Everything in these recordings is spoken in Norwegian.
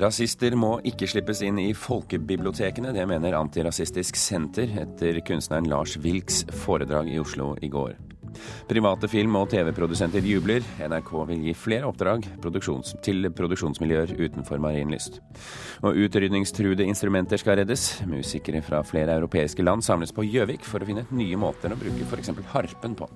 Rasister må ikke slippes inn i folkebibliotekene, det mener Antirasistisk Senter etter kunstneren Lars Wilks foredrag i Oslo i går. Private film- og TV-produsenter jubler. NRK vil gi flere oppdrag produksjons til produksjonsmiljøer utenfor Marienlyst. Og utrydningstruede instrumenter skal reddes. Musikere fra flere europeiske land samles på Gjøvik for å finne nye måter å bruke f.eks. harpen på.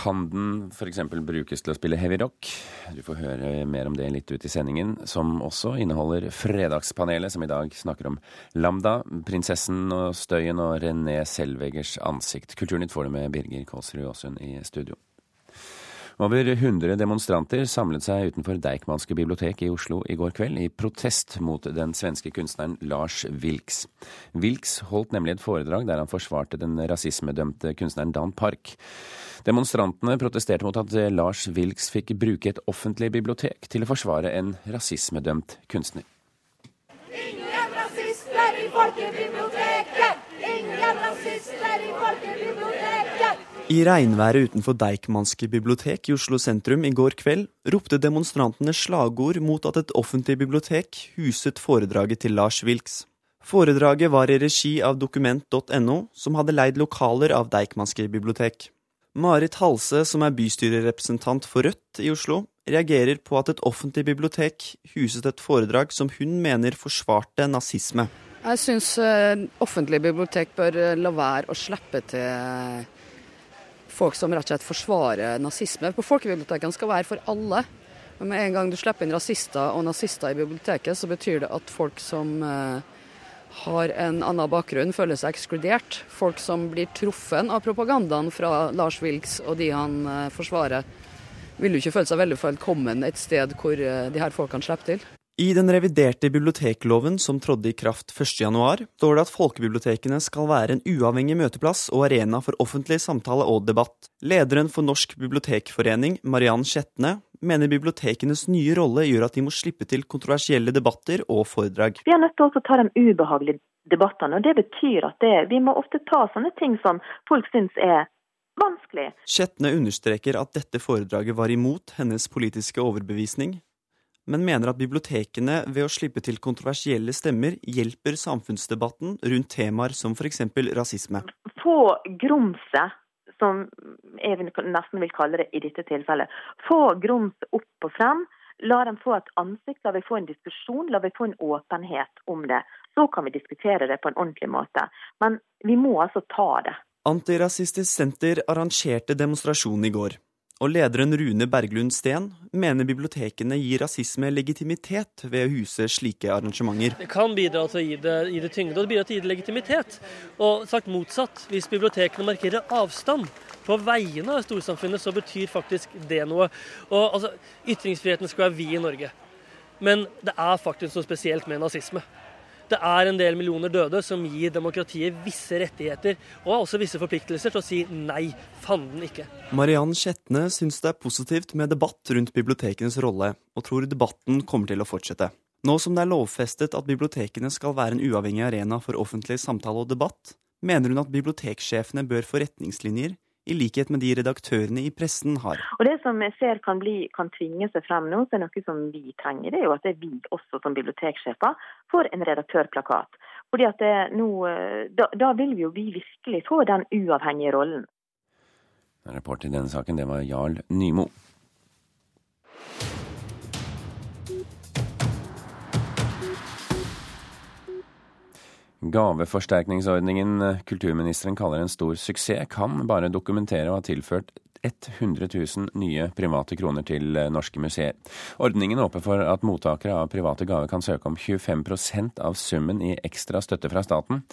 Kan den f.eks. brukes til å spille heavy rock? Du får høre mer om det litt ut i sendingen, som også inneholder Fredagspanelet, som i dag snakker om Lambda, prinsessen og støyen og René Selveggers ansikt. Kulturnytt får du med Birger Kåsrud Aasund i studio. Over 100 demonstranter samlet seg utenfor Deichmanske bibliotek i Oslo i går kveld i protest mot den svenske kunstneren Lars Wilks. Wilks holdt nemlig et foredrag der han forsvarte den rasismedømte kunstneren Dan Park. Demonstrantene protesterte mot at Lars Wilks fikk bruke et offentlig bibliotek til å forsvare en rasismedømt kunstner. Ingen rasister i folkebiblioteket! Ingen rasister i folkebiblioteket! I regnværet utenfor Deichmanske bibliotek i Oslo sentrum i går kveld ropte demonstrantene slagord mot at et offentlig bibliotek huset foredraget til Lars Wilks. Foredraget var i regi av dokument.no, som hadde leid lokaler av Deichmanske bibliotek. Marit Halse, som er bystyrerepresentant for Rødt i Oslo, reagerer på at et offentlig bibliotek huset et foredrag som hun mener forsvarte nazisme. Jeg syns eh, offentlige bibliotek bør eh, la være å slippe til folk som rett og slett forsvarer nazisme. På folkebibliotekene skal være for alle. Men med en gang du slipper inn rasister og nazister i biblioteket, så betyr det at folk som eh, har en annen bakgrunn, føler seg ekskludert. Folk som blir truffet av propagandaen fra Lars Wilks og de han eh, forsvarer, vil jo ikke føle seg veldig velkommen et sted hvor eh, de her folkene slipper til. I den reviderte bibliotekloven som trådte i kraft 1.1, står det at folkebibliotekene skal være en uavhengig møteplass og arena for offentlig samtale og debatt. Lederen for Norsk bibliotekforening, Mariann Skjetne, mener bibliotekenes nye rolle gjør at de må slippe til kontroversielle debatter og foredrag. Vi er nødt til å ta de ubehagelige debattene, og det betyr at det, vi må ofte ta sånne ting som folk syns er vanskelig. Skjetne understreker at dette foredraget var imot hennes politiske overbevisning, men mener at bibliotekene ved å slippe til kontroversielle stemmer hjelper samfunnsdebatten rundt temaer som f.eks. rasisme. Få grumset, som jeg nesten vil kalle det i dette tilfellet, få grumset opp og frem. La dem få et ansikt, la vi få en diskusjon, la vi få en åpenhet om det. Så kan vi diskutere det på en ordentlig måte. Men vi må altså ta det. Antirasistisk Senter arrangerte demonstrasjon i går og lederen Rune Berglund Steen mener bibliotekene gir rasisme legitimitet ved å huse slike arrangementer. Det kan bidra til å gi det, gi det tyngde, og det bidrar til å gi det legitimitet. Og sagt motsatt, hvis bibliotekene markerer avstand på vegne av storsamfunnet, så betyr faktisk det noe. Og altså, Ytringsfriheten skal være vi i Norge. Men det er faktisk noe spesielt med nazisme. Det er en del millioner døde som gir demokratiet visse rettigheter, og også visse forpliktelser til å si nei, fanden ikke. Mariann Skjetne syns det er positivt med debatt rundt bibliotekenes rolle, og tror debatten kommer til å fortsette. Nå som det er lovfestet at bibliotekene skal være en uavhengig arena for offentlig samtale og debatt, mener hun at biblioteksjefene bør få retningslinjer i likhet med de redaktørene i pressen har. Og Det som jeg ser kan, bli, kan tvinge seg frem nå, så er noe som vi trenger, det er jo at det er vi også som biblioteksjefer får en redaktørplakat. Fordi at det, nå, da, da, vil vi jo vi virkelig få den uavhengige rollen. Rapport i denne saken, det var Jarl Nymo. Gaveforsterkningsordningen eh, kulturministeren kaller en stor suksess, kan bare dokumentere å ha tilført 100 000 nye private kroner til eh, norske museer. Ordningen åpner for at mottakere av private gaver kan søke om 25% av summen i ekstra støtte fra staten.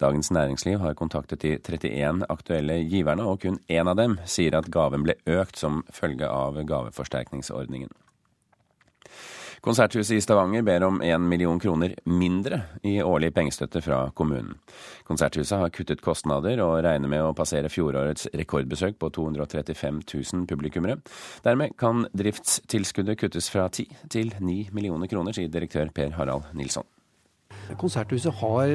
Dagens Næringsliv har kontaktet de 31 aktuelle giverne, og kun én av dem sier at gaven ble økt som følge av gaveforsterkningsordningen. Konserthuset i Stavanger ber om én million kroner mindre i årlig pengestøtte fra kommunen. Konserthuset har kuttet kostnader og regner med å passere fjorårets rekordbesøk på 235 000 publikummere. Dermed kan driftstilskuddet kuttes fra 10 til 9 millioner kroner, sier direktør Per Harald Nilsson. Konserthuset har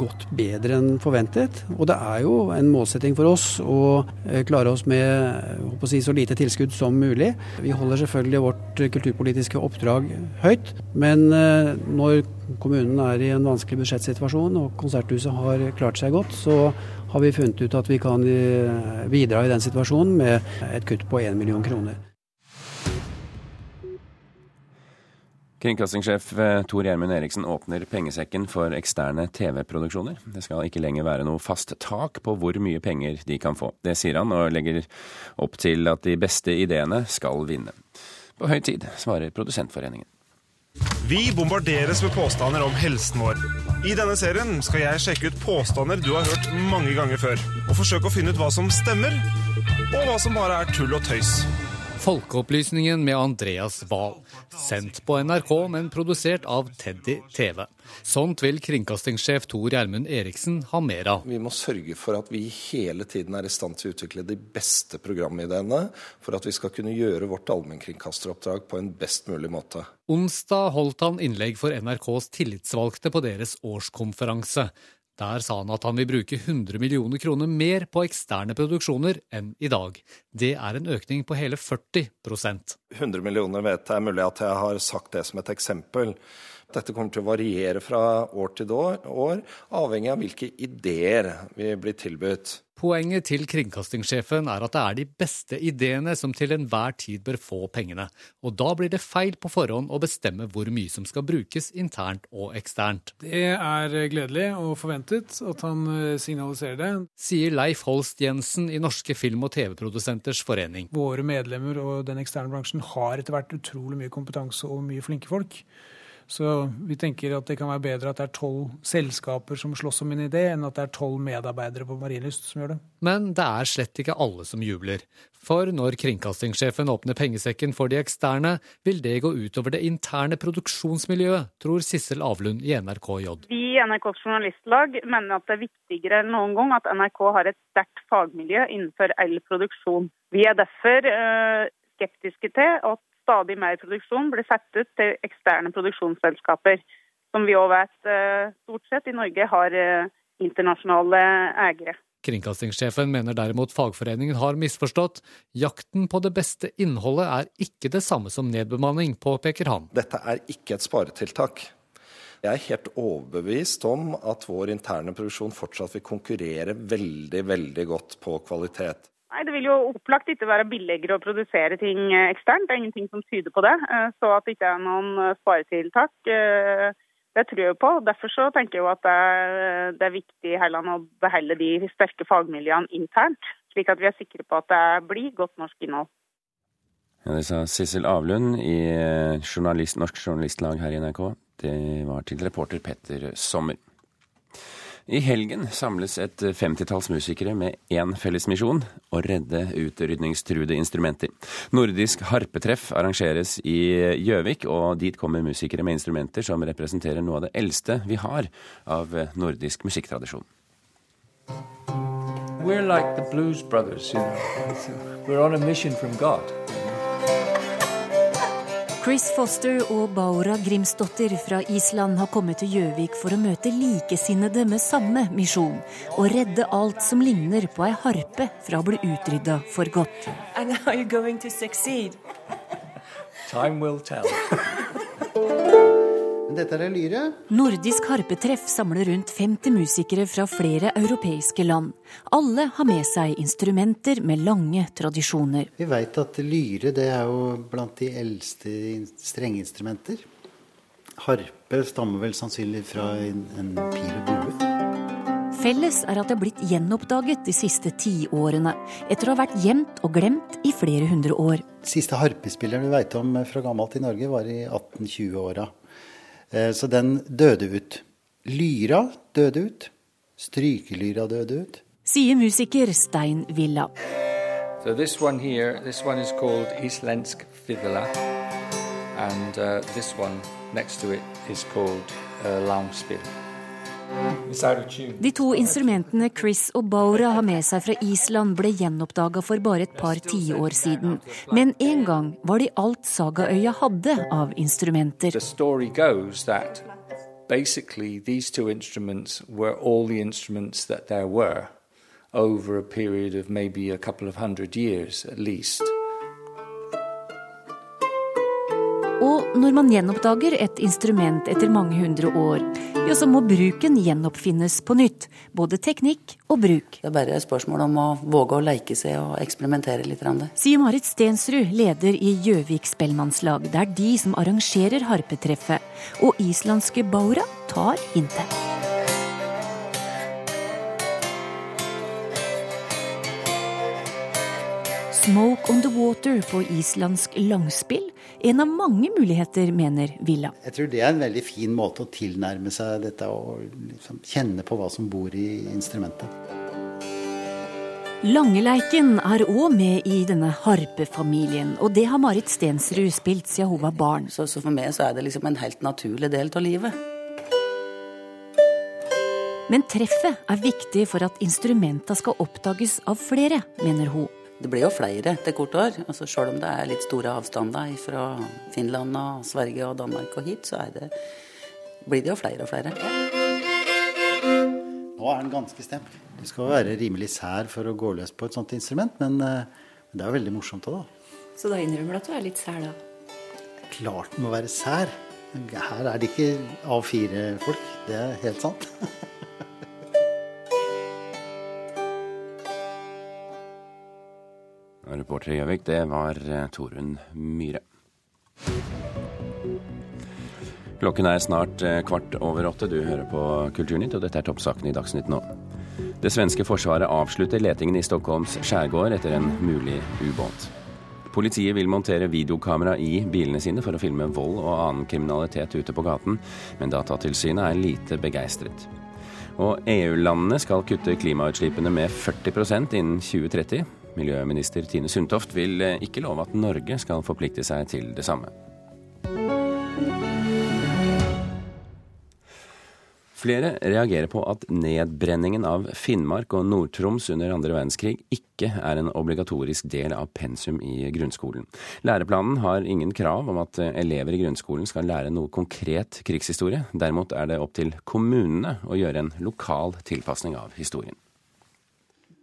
gått bedre enn forventet. Og det er jo en målsetting for oss å eh, klare oss med å si, så lite tilskudd som mulig. Vi holder selvfølgelig vårt kulturpolitiske oppdrag høyt. Men eh, når kommunen er i en vanskelig budsjettsituasjon og Konserthuset har klart seg godt, så har vi funnet ut at vi kan eh, bidra i den situasjonen med et kutt på 1 million kroner. Kringkastingssjef eh, Tor Gjermund Eriksen åpner pengesekken for eksterne TV-produksjoner. Det skal ikke lenger være noe fast tak på hvor mye penger de kan få. Det sier han, og legger opp til at de beste ideene skal vinne. På høy tid, svarer Produsentforeningen. Vi bombarderes med påstander om helsen vår. I denne serien skal jeg sjekke ut påstander du har hørt mange ganger før, og forsøke å finne ut hva som stemmer, og hva som bare er tull og tøys. Folkeopplysningen med Andreas Wahl. Sendt på NRK, men produsert av Teddy TV. Sånt vil kringkastingssjef Tor Gjermund Eriksen ha mer av. Vi må sørge for at vi hele tiden er i stand til å utvikle de beste programideene, for at vi skal kunne gjøre vårt allmennkringkasteroppdrag på en best mulig måte. Onsdag holdt han innlegg for NRKs tillitsvalgte på deres årskonferanse. Der sa han at han vil bruke 100 millioner kroner mer på eksterne produksjoner enn i dag. Det er en økning på hele 40% 100 millioner vet jeg, mulig at jeg har sagt det som et eksempel. Dette kommer til å variere fra år til år, avhengig av hvilke ideer vi blir tilbudt. Poenget til kringkastingssjefen er at det er de beste ideene som til enhver tid bør få pengene, og da blir det feil på forhånd å bestemme hvor mye som skal brukes internt og eksternt. Det er gledelig og forventet at han eh, signaliserer det. Sier Leif Holst Jensen i Norske film- og TV-produsenters forening. Våre medlemmer og den eksterne bransjen har etter hvert utrolig mye kompetanse og mye flinke folk. Så vi tenker at det kan være bedre at det er tolv selskaper som slåss om en idé, enn at det er tolv medarbeidere på Marienlyst som gjør det. Men det er slett ikke alle som jubler. For når kringkastingssjefen åpner pengesekken for de eksterne, vil det gå utover det interne produksjonsmiljøet, tror Sissel Avlund i NRKJ. Vi i NRKs journalistlag mener at det er viktigere enn noen gang at NRK har et sterkt fagmiljø innenfor all produksjon. Vi er derfor øh, skeptiske til at stadig mer produksjon blir satt ut til eksterne produksjonsselskaper, som vi òg vet eh, stort sett i Norge har eh, internasjonale eiere. Kringkastingssjefen mener derimot fagforeningen har misforstått. Jakten på det beste innholdet er ikke det samme som nedbemanning, påpeker han. Dette er ikke et sparetiltak. Jeg er helt overbevist om at vår interne produksjon fortsatt vil konkurrere veldig, veldig godt på kvalitet. Nei, Det vil jo opplagt ikke være billigere å produsere ting eh, eksternt. Det er ingenting som tyder på det. Eh, så at det ikke er noen eh, sparetiltak, det tror jeg på. Derfor så tenker jeg at det er, viktig i Helland, å beholde de sterke fagmiljøene internt, slik at vi er sikre på at det blir godt norsk innhold. Ja, det sa Sissel Avlund i journalist, Norsk Journalistlag her i NRK. Det var til reporter Petter Sommer. I helgen samles et femtitalls musikere med én felles misjon å redde utrydningstruede instrumenter. Nordisk harpetreff arrangeres i Gjøvik, og dit kommer musikere med instrumenter som representerer noe av det eldste vi har av nordisk musikktradisjon. We're like the Blues Brothers, you know. We're on a mission from God. Chris Foster og Baura Grimsdottir fra Island har kommet til Gjøvik for å møte likesinnede med samme misjon. Og redde alt som ligner på ei harpe fra å bli utrydda for godt. Time will tell. Dette er lyre. Nordisk harpetreff samler rundt 50 musikere fra flere europeiske land. Alle har med seg instrumenter med lange tradisjoner. Vi veit at lyre det er jo blant de eldste strengeinstrumenter. Harpe stammer vel sannsynlig fra en, en pil og bue. Felles er at det er blitt gjenoppdaget de siste tiårene, etter å ha vært gjemt og glemt i flere hundre år. Siste harpespilleren vi veit om fra gammelt i Norge, var i 1820-åra. Så den døde ut. Lyra døde ut. Strykelyra døde ut. Sier musiker Stein Villa. So this one here, this one is called Islensk fiddler, and uh, this one next to it is called uh, laungspill. De to instrumentene Chris og Baura har med seg fra Island, ble gjenoppdaga for bare et par tiår siden. Men en gang var de alt Sagaøya hadde av instrumenter. basically these two instruments were all the instruments that there were over a period of maybe a couple of hundred years at least. Og når man gjenoppdager et instrument etter mange hundre år, ja, så må bruken gjenoppfinnes på nytt. Både teknikk og bruk. Det er bare et spørsmål om å våge å leke seg og eksperimentere litt. Sier Marit Stensrud, leder i Gjøvik spellemannslag. Det er de som arrangerer harpetreffet. Og islandske Baura tar hintet. Smoke on the Water på islandsk langspill. En av mange muligheter, mener Villa. Jeg tror det er en veldig fin måte å tilnærme seg dette og liksom kjenne på hva som bor i instrumentet. Langeleiken er òg med i denne harpefamilien, og det har Marit Stensrud spilt siden hun var barn. Så, så for meg så er det liksom en helt naturlig del av livet. Men treffet er viktig for at instrumenta skal oppdages av flere, mener hun. Det blir jo flere til kort år. Altså Selv om det er litt store avstander fra Finland og Sverige og Danmark og hit, så det, blir det jo flere og flere. Nå er den ganske stemt. Du skal være rimelig sær for å gå løs på et sånt instrument, men, eh, men det er jo veldig morsomt òg, da. Så da innrømmer du at du er litt sær, da? Klart den må være sær. Her er det ikke A4-folk. Det er helt sant. Reporter i Gjøvik, det var eh, Torunn Myhre. Klokken er snart eh, kvart over åtte. Du hører på Kulturnytt, og dette er toppsakene i Dagsnytt nå. Det svenske forsvaret avslutter letingen i Stockholms skjærgård etter en mulig ubåt. Politiet vil montere videokamera i bilene sine for å filme vold og annen kriminalitet ute på gaten, men Datatilsynet er lite begeistret. Og EU-landene skal kutte klimautslippene med 40% innen 2030. Miljøminister Tine Sundtoft vil eh, ikke love at Norge skal forplikte seg til det samme. Flere reagerer på at nedbrenningen av Finnmark og Nord-Troms under andre verdenskrig ikke er en obligatorisk del av pensum i grunnskolen. Læreplanen har ingen krav om at elever i grunnskolen skal lære noe konkret krigshistorie. Derimot er det opp til kommunene å gjøre en lokal tilpasning av historien.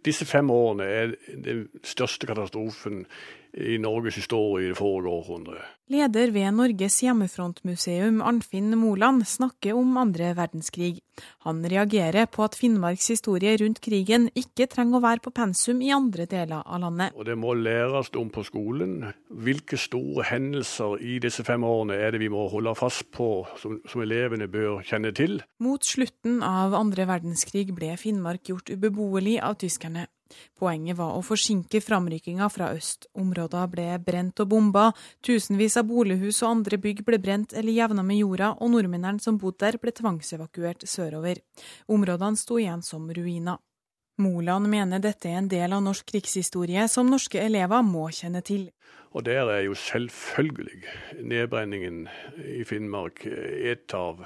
Disse fem årene er den største katastrofen i Norges historie i det forrige århundret. Leder ved Norges hjemmefrontmuseum, Arnfinn Moland, snakker om andre verdenskrig. Han reagerer på at Finnmarks historie rundt krigen ikke trenger å være på pensum i andre deler av landet. Og Det må læres om på skolen. Hvilke store hendelser i disse fem årene er det vi må holde fast på, som, som elevene bør kjenne til? Mot slutten av andre verdenskrig ble Finnmark gjort ubeboelig av tyskerne. Poenget var å forsinke framrykkinga fra øst. Områder ble brent og bomba, tusenvis av bolighus og andre bygg ble brent eller jevna med jorda, og nordmennene som bodde der, ble tvangsevakuert sørover. Områdene sto igjen som ruiner. Moland mener dette er en del av norsk krigshistorie som norske elever må kjenne til. Og der er jo selvfølgelig nedbrenningen i Finnmark et av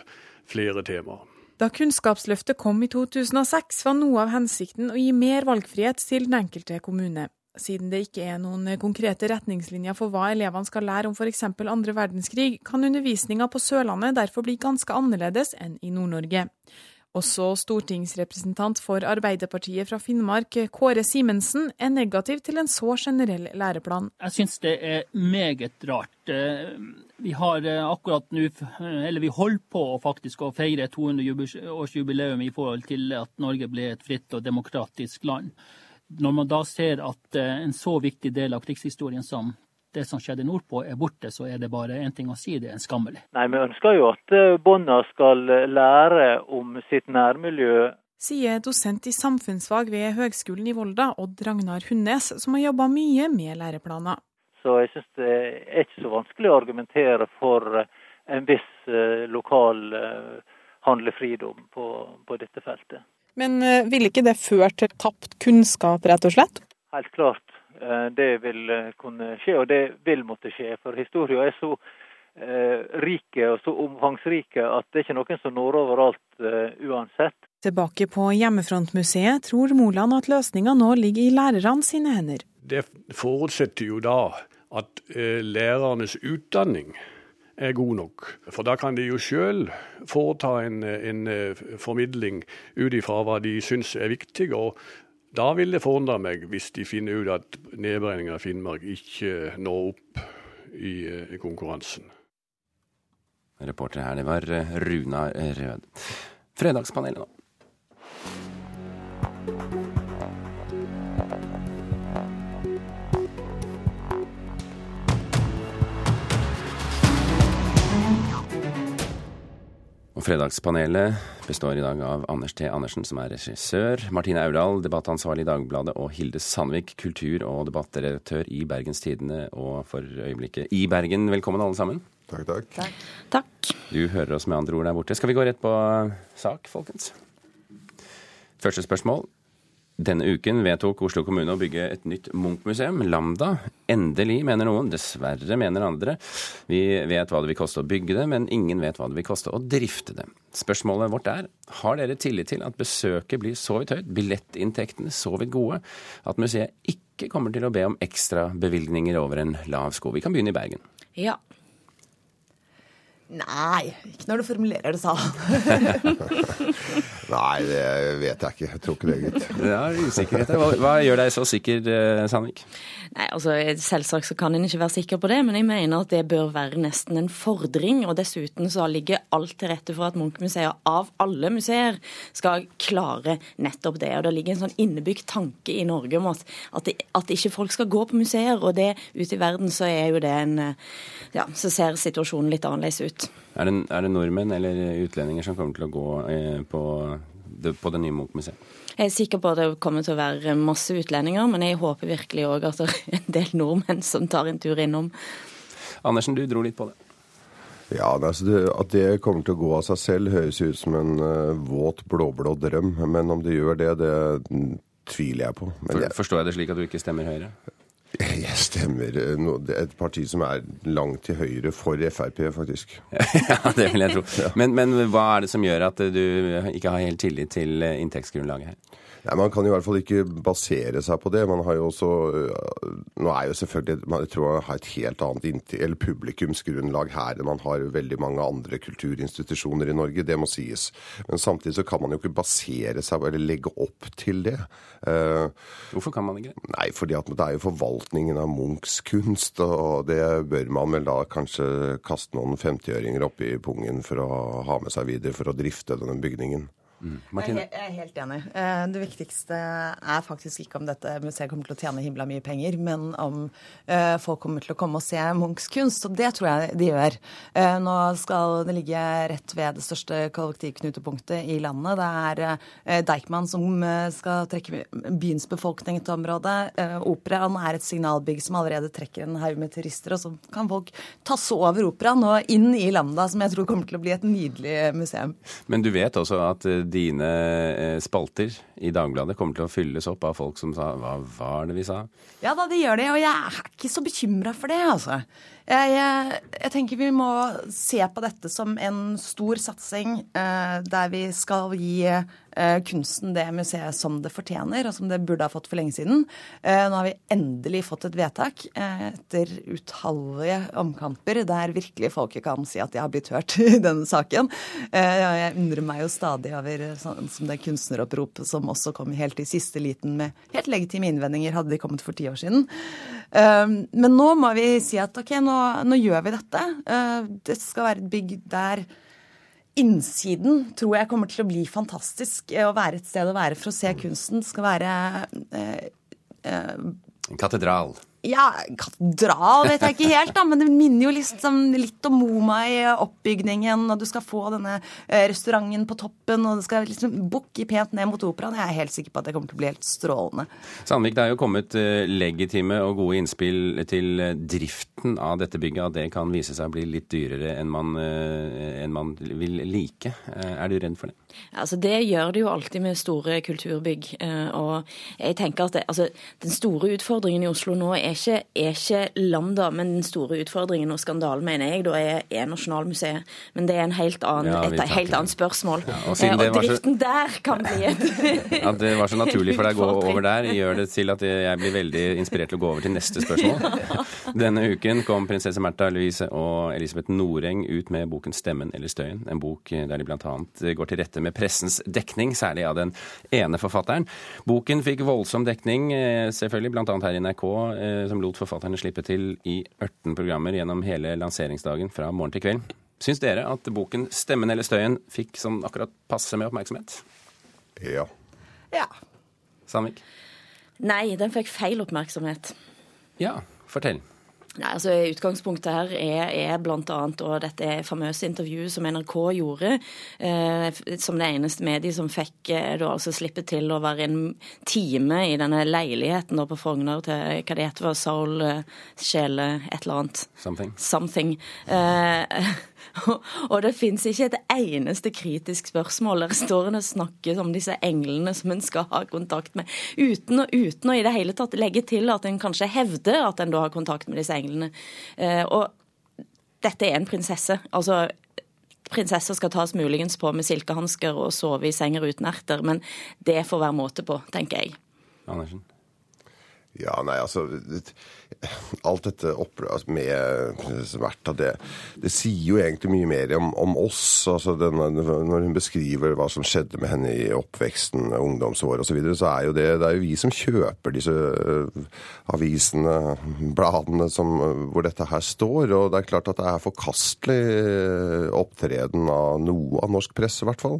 flere temaer. Da Kunnskapsløftet kom i 2006, var noe av hensikten å gi mer valgfrihet til den enkelte kommune. Siden det ikke er noen konkrete retningslinjer for hva elevene skal lære om f.eks. andre verdenskrig, kan undervisninga på Sørlandet derfor bli ganske annerledes enn i Nord-Norge. Også stortingsrepresentant for Arbeiderpartiet fra Finnmark, Kåre Simensen, er negativ til en så generell læreplan. Jeg syns det er meget rart. Eh, vi har eh, akkurat nå, eller vi holder på faktisk å feire 200-årsjubileum i forhold til at Norge ble et fritt og demokratisk land. Når man da ser at eh, en så viktig del av krigshistorien som det som skjedde nordpå er borte, så er det bare én ting å si, det er en skammelig. Nei, Vi ønsker jo at barna skal lære om sitt nærmiljø. Sier dosent i samfunnsfag ved Høgskolen i Volda, Odd Ragnar Hundnes, som har jobba mye med læreplaner. Så jeg syns det er ikke så vanskelig å argumentere for en viss eh, lokal eh, handlefridom på, på dette feltet. Men ville vil ikke det ført til tapt kunnskap, rett og slett? Helt klart. Det vil kunne skje, og det vil måtte skje. For historien er så rike og så omfangsrike at det er ikke noen som når overalt uansett. Tilbake på Hjemmefrontmuseet tror Moland at løsninga nå ligger i lærerne sine hender. Det forutsetter jo da at lærernes utdanning er god nok. For da kan de jo sjøl foreta en, en, formidling ut ifra hva de syns er viktig. og da vil det forundre meg hvis de finner ut at nedbrenningen av Finnmark ikke når opp i, i konkurransen. Reporter her, det var Runa Rød. Fredagspanelet nå. Fredagspanelet består i dag av Anders T. Andersen, som er regissør, Martine Aurdal, debattansvarlig i Dagbladet, og Hilde Sandvik, kultur- og debattredaktør i Bergens Tidende og for øyeblikket i Bergen. Velkommen alle sammen. Takk, takk. Takk. Du hører oss med andre ord der borte. Skal vi gå rett på sak, folkens? Første spørsmål. Denne uken vedtok Oslo kommune å bygge et nytt Munch-museum, Lambda. Endelig, mener noen. Dessverre, mener andre. Vi vet hva det vil koste å bygge det, men ingen vet hva det vil koste å drifte det. Spørsmålet vårt er har dere tillit til at besøket blir så vidt høyt, billettinntektene så vidt gode, at museet ikke kommer til å be om ekstra bevilgninger over en lav sko? Vi kan begynne i Bergen. Ja. Nei, ikke når du formulerer det sånn. Nei, det vet jeg ikke. Jeg tror ikke det, gitt. Ja, usikkerhet. Hva, hva gjør deg så sikker, eh, Sandvik? Nei, altså Selvsagt så kan en ikke være sikker på det, men jeg mener at det bør være nesten en fordring. Og dessuten så ligger alt til rette for at Munch-museet av alle museer skal klare nettopp det. Og det ligger en sånn innebygd tanke i Norge om at, at, at ikke folk skal gå på museer. Og det ute i verden så er jo det en Ja, så ser situasjonen litt annerledes ut. Er det, er det, nordmenn eller utlendinger som kommer til å gå eh, på, det, på det nye Munch-museet? Jeg er sikker på at det kommer til å være masse utlendinger, men jeg håper virkelig òg at det er en del nordmenn som tar en tur innom. Andersen, du dro litt på det. Ja, altså det, At det kommer til å gå av seg selv, høres ut som en uh, våt, blåblå drøm. Men om det gjør det, det tviler jeg på. For, jeg, forstår jeg det slik at du ikke stemmer Høyre? Jeg stemmer et parti som er langt til høyre for Frp, faktisk. ja, det vil jeg tro. Men, men, hva er det som gjør at du ikke har helt tillit til inntektsgrunnlaget her? Nei, Man kan i hvert fall ikke basere seg på det. Man har jo også øh, Nå er jo selvfølgelig Jeg tror man har et helt annet eller publikumsgrunnlag her enn man har veldig mange andre kulturinstitusjoner i Norge. Det må sies. Men samtidig så kan man jo ikke basere seg eller legge opp til det. Uh, Hvorfor kan man ikke det? Nei, fordi at det er jo forvaltningen av Munchs kunst, og det bør man vel da kanskje kaste noen 50-øringer opp i pungen for å ha med seg videre for å drifte denne bygningen. Mm. Jeg, er helt enig. Eh, det viktigste er faktisk ikke om dette museet kommer til å tjene himla mye penger, men om eh, folk kommer til å komme og se Munchs kunst. Og det tror jeg de gjør. Eh, nå skal det ligge rett ved det største kollektivknutepunktet i landet. Det er Deichman som skal trekke byens befolkning til området. Operaen er et signalbygg som allerede trekker en haug med turister, og så kan folk tasse over operaen og inn i Lambda, som jeg tror kommer til å bli et nydelig museum. Men du vet også at dine eh, spalter i Dagbladet kommer til å fylles opp av folk som sa hva var det vi sa? Ja da, det gjør det, og jeg er ikke så bekymra for det, altså. Jeg, jeg, jeg, tenker vi må se på dette som en stor satsing eh, der vi skal gi kunsten det museet som det fortjener, og som det burde ha fått for lenge siden. Eh, nå har vi endelig fått et vedtak eh, etter utallige omkamper der virkelig folket kan si at de har blitt hørt i denne saken. Eh, jeg undrer meg jo stadig over sånn som det kunstneroppropet som også kom helt i siste liten med helt legitime innvendinger, hadde de kommet for ti år siden. Eh, men nå må vi si at ok, nå nå, gjør vi dette. Eh, det skal være et bygg der innsiden tror jeg kommer til å bli fantastisk. Å være et sted å være for å se kunsten. Skal være eh, eh, En katedral. Ja, katedral vet jeg ikke helt, da, men det minner jo liksom litt om Moma i oppbygningen. Og du skal få denne eh, restauranten på toppen, og det skal liksom bukke pent ned mot operaen. Jeg er helt sikker på at det kommer til å bli helt strålende. Sandvik, det er jo kommet eh, legitime og gode innspill til eh, driften av dette bygget. At det kan vise seg å bli litt dyrere enn man, enn man vil like. Er du redd for det? Altså, det gjør det jo alltid med store kulturbygg. Eh, og jeg tenker at det, altså, Den store utfordringen i Oslo nå er ikke, er ikke Lambda, men den store utfordringen og skandalen, mener jeg, da er, er Nasjonalmuseet. Men det er en helt annen, Ja, et helt annet spørsmål. Ja, og og, var så- driften der kan bli et At det var så naturlig for deg å gå over der, gjør det til at jeg blir veldig inspirert til å gå over til neste spørsmål. Denne uken kom prinsesse Märtha Louise og Elisabeth Noreng ut med boken 'Stemmen eller støyen'. En bok der de bl.a. går til rette med pressens dekning, særlig av den ene forfatteren. Boken fikk voldsom dekning, eh, selvfølgelig, bl.a. her i NRK, eh, som lot forfatterne slippe til i 18 programmer gjennom hele lanseringsdagen fra morgen til kveld. Syns dere at boken 'Stemmen eller støyen' fikk sånn akkurat passe med oppmerksomhet? Ja. Ja. Sandvik? Nei, den fikk feil oppmerksomhet. Ja, fortell. Nei, altså Utgangspunktet her er, er bl.a. dette famøse intervjuet som NRK gjorde, eh, som det eneste mediet som fikk eh, da altså slippe til å være en time i denne leiligheten da på Frogner til hva det heter, Soul, eh, Sjele, et eller annet. Something. Something. Eh, og, det fins ikke et eneste kritisk spørsmål. Der står en og snakker om disse englene som en skal ha kontakt med, uten, uten å i det hele tatt legge til at en kanskje hevder at en da har kontakt med disse englene. Eh, og dette er en prinsesse. Altså, Prinsesser skal tas muligens på med silkehansker og sove i senger uten erter, men det får være måte på, tenker jeg. Andersen? Ja, nei, altså Alt dette opprøret med prinsesse av det, det sier jo egentlig mye mer om, om oss. altså denne, Når hun beskriver hva som skjedde med henne i oppveksten, ungdomsår osv., så, videre, så er jo det, det er jo vi som kjøper disse øh, avisene, bladene, som, hvor dette her står. Og det er klart at det er forkastelig øh, opptreden av noe av norsk presse, i hvert fall.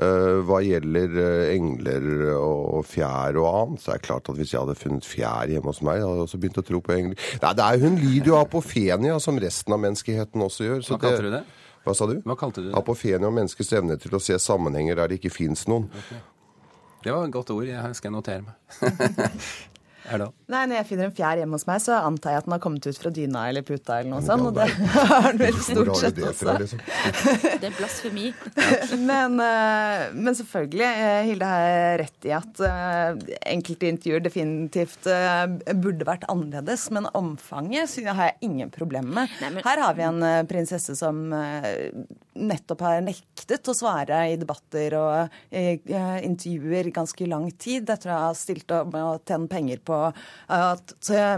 Eh, Hva gjelder engler og fjær og annet, så er det klart at hvis jeg hadde funnet fjær hjemme hos meg, Og så begynte å tro på engler. Nei, det er, hun lider jo av apofenia, som resten av menneskeheten også gjør. så Hva kalte du det? Hva sa du? Hva kalte du det? Apofenia menneskets evne til å se sammenhenger der det ikke fins noen. Det var et godt ord. Jeg skal notere meg. er da? Nei, Når jeg finner en fjær hjemme hos meg, så antar jeg at den har kommet ut fra dyna eller puta eller noe sånt. Og det har den vel stort sett også. liksom? Det er blasfemi. Men, eh, men selvfølgelig, eh, Hilde har rett i at eh, enkelte intervjuer definitivt burde vært annerledes. Men omfanget har jeg ingen problemer med. Her har vi en prinsesse som nettopp har nektet å svare i debatter og eh, intervjuer i ganske lang tid etter å ha stilt opp med å tjene penger på at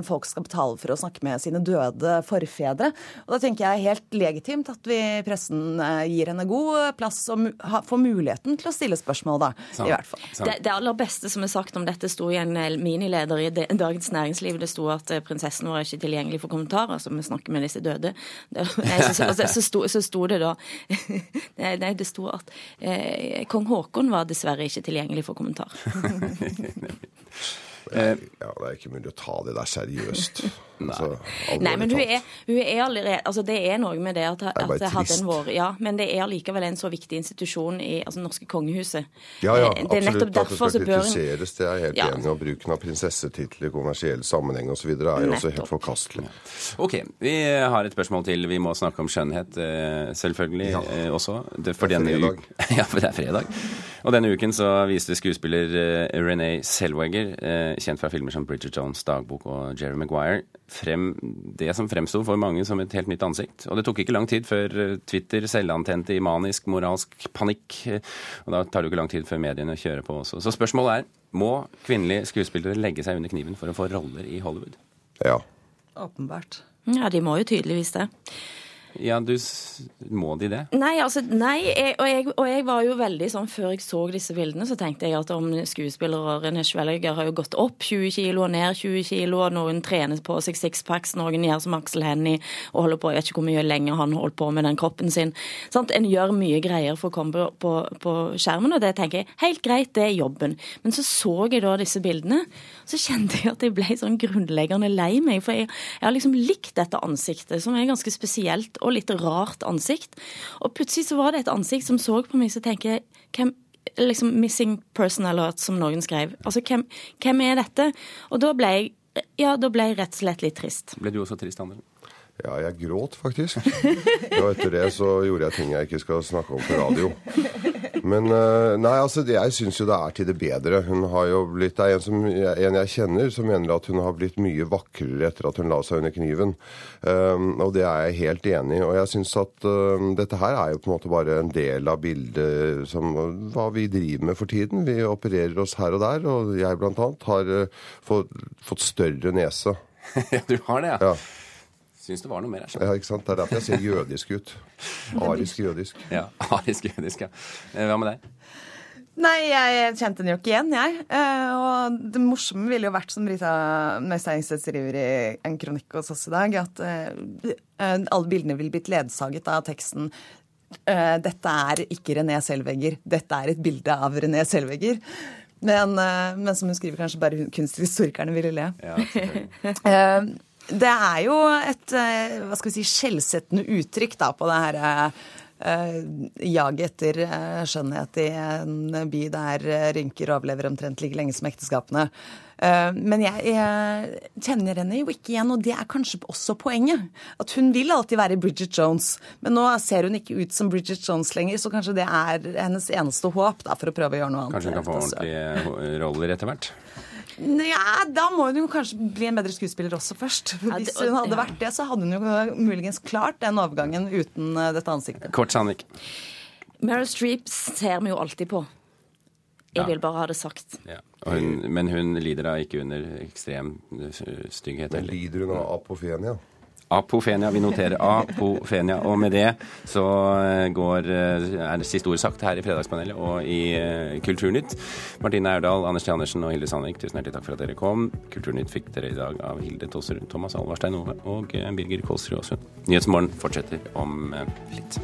folk skal betale for å snakke med sine døde forfedre. Og da tenker jeg helt legitimt at vi i pressen eh, gir henne god plass og får muligheten til å stille spørsmål, da. I hvert fall. Det, det aller beste som er sagt om dette, sto i en eh, minileder i Dagens Næringsliv. Det sto at eh, prinsessen vår er ikke tilgjengelig for kommentarer, altså vi snakker med disse døde. Det, så, så, så, sto, så sto det da Nei, nei, det sto at eh, kong Haakon var dessverre ikke tilgjengelig for kommentar. Ja, det er ikke mulig å ta det der seriøst. Altså, Nei, men hun er, hun er allerede altså Det er noe med det at, at det hadde en vår Ja, men det er allikevel en så viktig institusjon i altså norske kongehuset. Ja, ja, det, det er absolutt. At det skal kritiseres, det er jeg helt Ja. enig i. Og bruken av prinsessetitler i kommersiell sammenheng osv. er jo også helt forkastelig. Ok, vi har et spørsmål til. Vi må snakke om skjønnhet, eh, selvfølgelig ja. også. Det, for Det er fredag. ja, for det er fredag. Og denne uken så viste skuespiller eh, Renee Zellweger, eh, kjent fra filmer som Bridget Jones' dagbok og Jerry Maguire, frem det som fremsto for mange som et helt nytt ansikt. Og det tok ikke lang tid før eh, Twitter selvantente i manisk, moralsk panikk. Og da tar det jo ikke lang tid før mediene kjører på også. Så spørsmålet er må kvinnelige skuespillere legge seg under kniven for å få roller i Hollywood? Ja. Åpenbart. Ja, de må jo tydeligvis det. Ja, du Må de det? Nei, altså, nei, jeg, og, jeg, og jeg var jo veldig sånn Før jeg så disse bildene, så tenkte jeg at om skuespillere René Schwelliger har jo gått opp 20 kilo og ned 20 kilo, og noen trener på seg sixpacks, noen gjør som Aksel Hennie og holder på Jeg vet ikke hvor mye lenger han holdt på med den kroppen sin. Sant? En gjør mye greier for å komme på, på, på skjermen, og det tenker jeg helt greit, det er jobben. Men så så jeg da disse bildene, så kjente jeg at jeg ble sånn grunnleggende lei meg. For jeg, jeg har liksom likt dette ansiktet, som er ganske spesielt og litt rart ansikt. Og plutselig så var det et ansikt som så på meg, så tenker jeg hvem liksom Missing person alert, som noen skrev. Altså, hvem, hvem er dette? Og da ble jeg ja, da ble jeg rett og slett litt trist. Ble du også trist, Andersen? Ja, jeg gråt faktisk. Og etter det så gjorde jeg ting jeg ikke skal snakke om på radio. Men eh, nei, altså, jeg syns jo det er til det bedre. Hun har jo blitt, Det er en, som, en jeg kjenner som mener at hun har blitt mye vakrere etter at hun la seg under kniven. Um, og det er jeg helt enig i. Og jeg syns at um, dette her er jo på en måte bare en del av bildet som hva vi driver med for tiden. Vi opererer oss her og der, og jeg blant annet har uh, fått, fått større nese. ja, du har det, ja. Syns det var noe mer her. Ja, ikke sant? Det er derfor jeg ser jødisk ut. Arisk jødisk. Ja, arisk jødisk, ja. Eh, Hva med deg? Nei, jeg kjente den jo ikke igjen, jeg. Eh, og det morsomme ville jo vært, som Brita Møysteinstedt skriver i en kronikk hos oss i dag, at eh, alle bildene ville blitt ledsaget av teksten eh, dette er ikke René Selvegger, dette er et bilde av René Selvegger. Men, men som hun skriver, kanskje bare kunsthistorikerne ville le. Eh, det er jo et eh, hva skal vi si, skjellsettende uttrykk da, på det her eh, jaget etter eh, skjønnhet i en by der rynker overlever omtrent like lenge som ekteskapene. Men jeg, jeg kjenner henne jo ikke igjen, og det er kanskje også poenget. At hun vil alltid være Bridget Jones, men nå ser hun ikke ut som Bridget Jones lenger, så kanskje det er hennes eneste håp da, for å prøve å gjøre noe annet. Kanskje hun kan få ordentlige roller etter hvert? Ja, da må hun jo kanskje bli en bedre skuespiller også først. Hvis hun hadde vært det, så hadde hun jo muligens klart den overgangen uten eh, dette ansiktet. Kort, Sandvik. Meryl Streep ser vi jo alltid på. Jeg Ja. vil bare ha det sagt. Ja. Og hun, men hun lider da ikke under ekstrem eh, stygghet? Men lider hun av apofenia? Apofenia. Vi noterer apofenia. Og med det så eh, går, er det siste ord sagt her i Fredagspanelet og i eh, Kulturnytt. Martine Aurdal, Anders T. Andersen og Hilde Sandvik, tusen hjertelig takk for at dere kom. Kulturnytt fikk dere i dag av Hilde Tosserud, Thomas Alvarstein Ove og eh, Birger Kolsrud Aasund. Nyhetsmorgen fortsetter om eh, litt.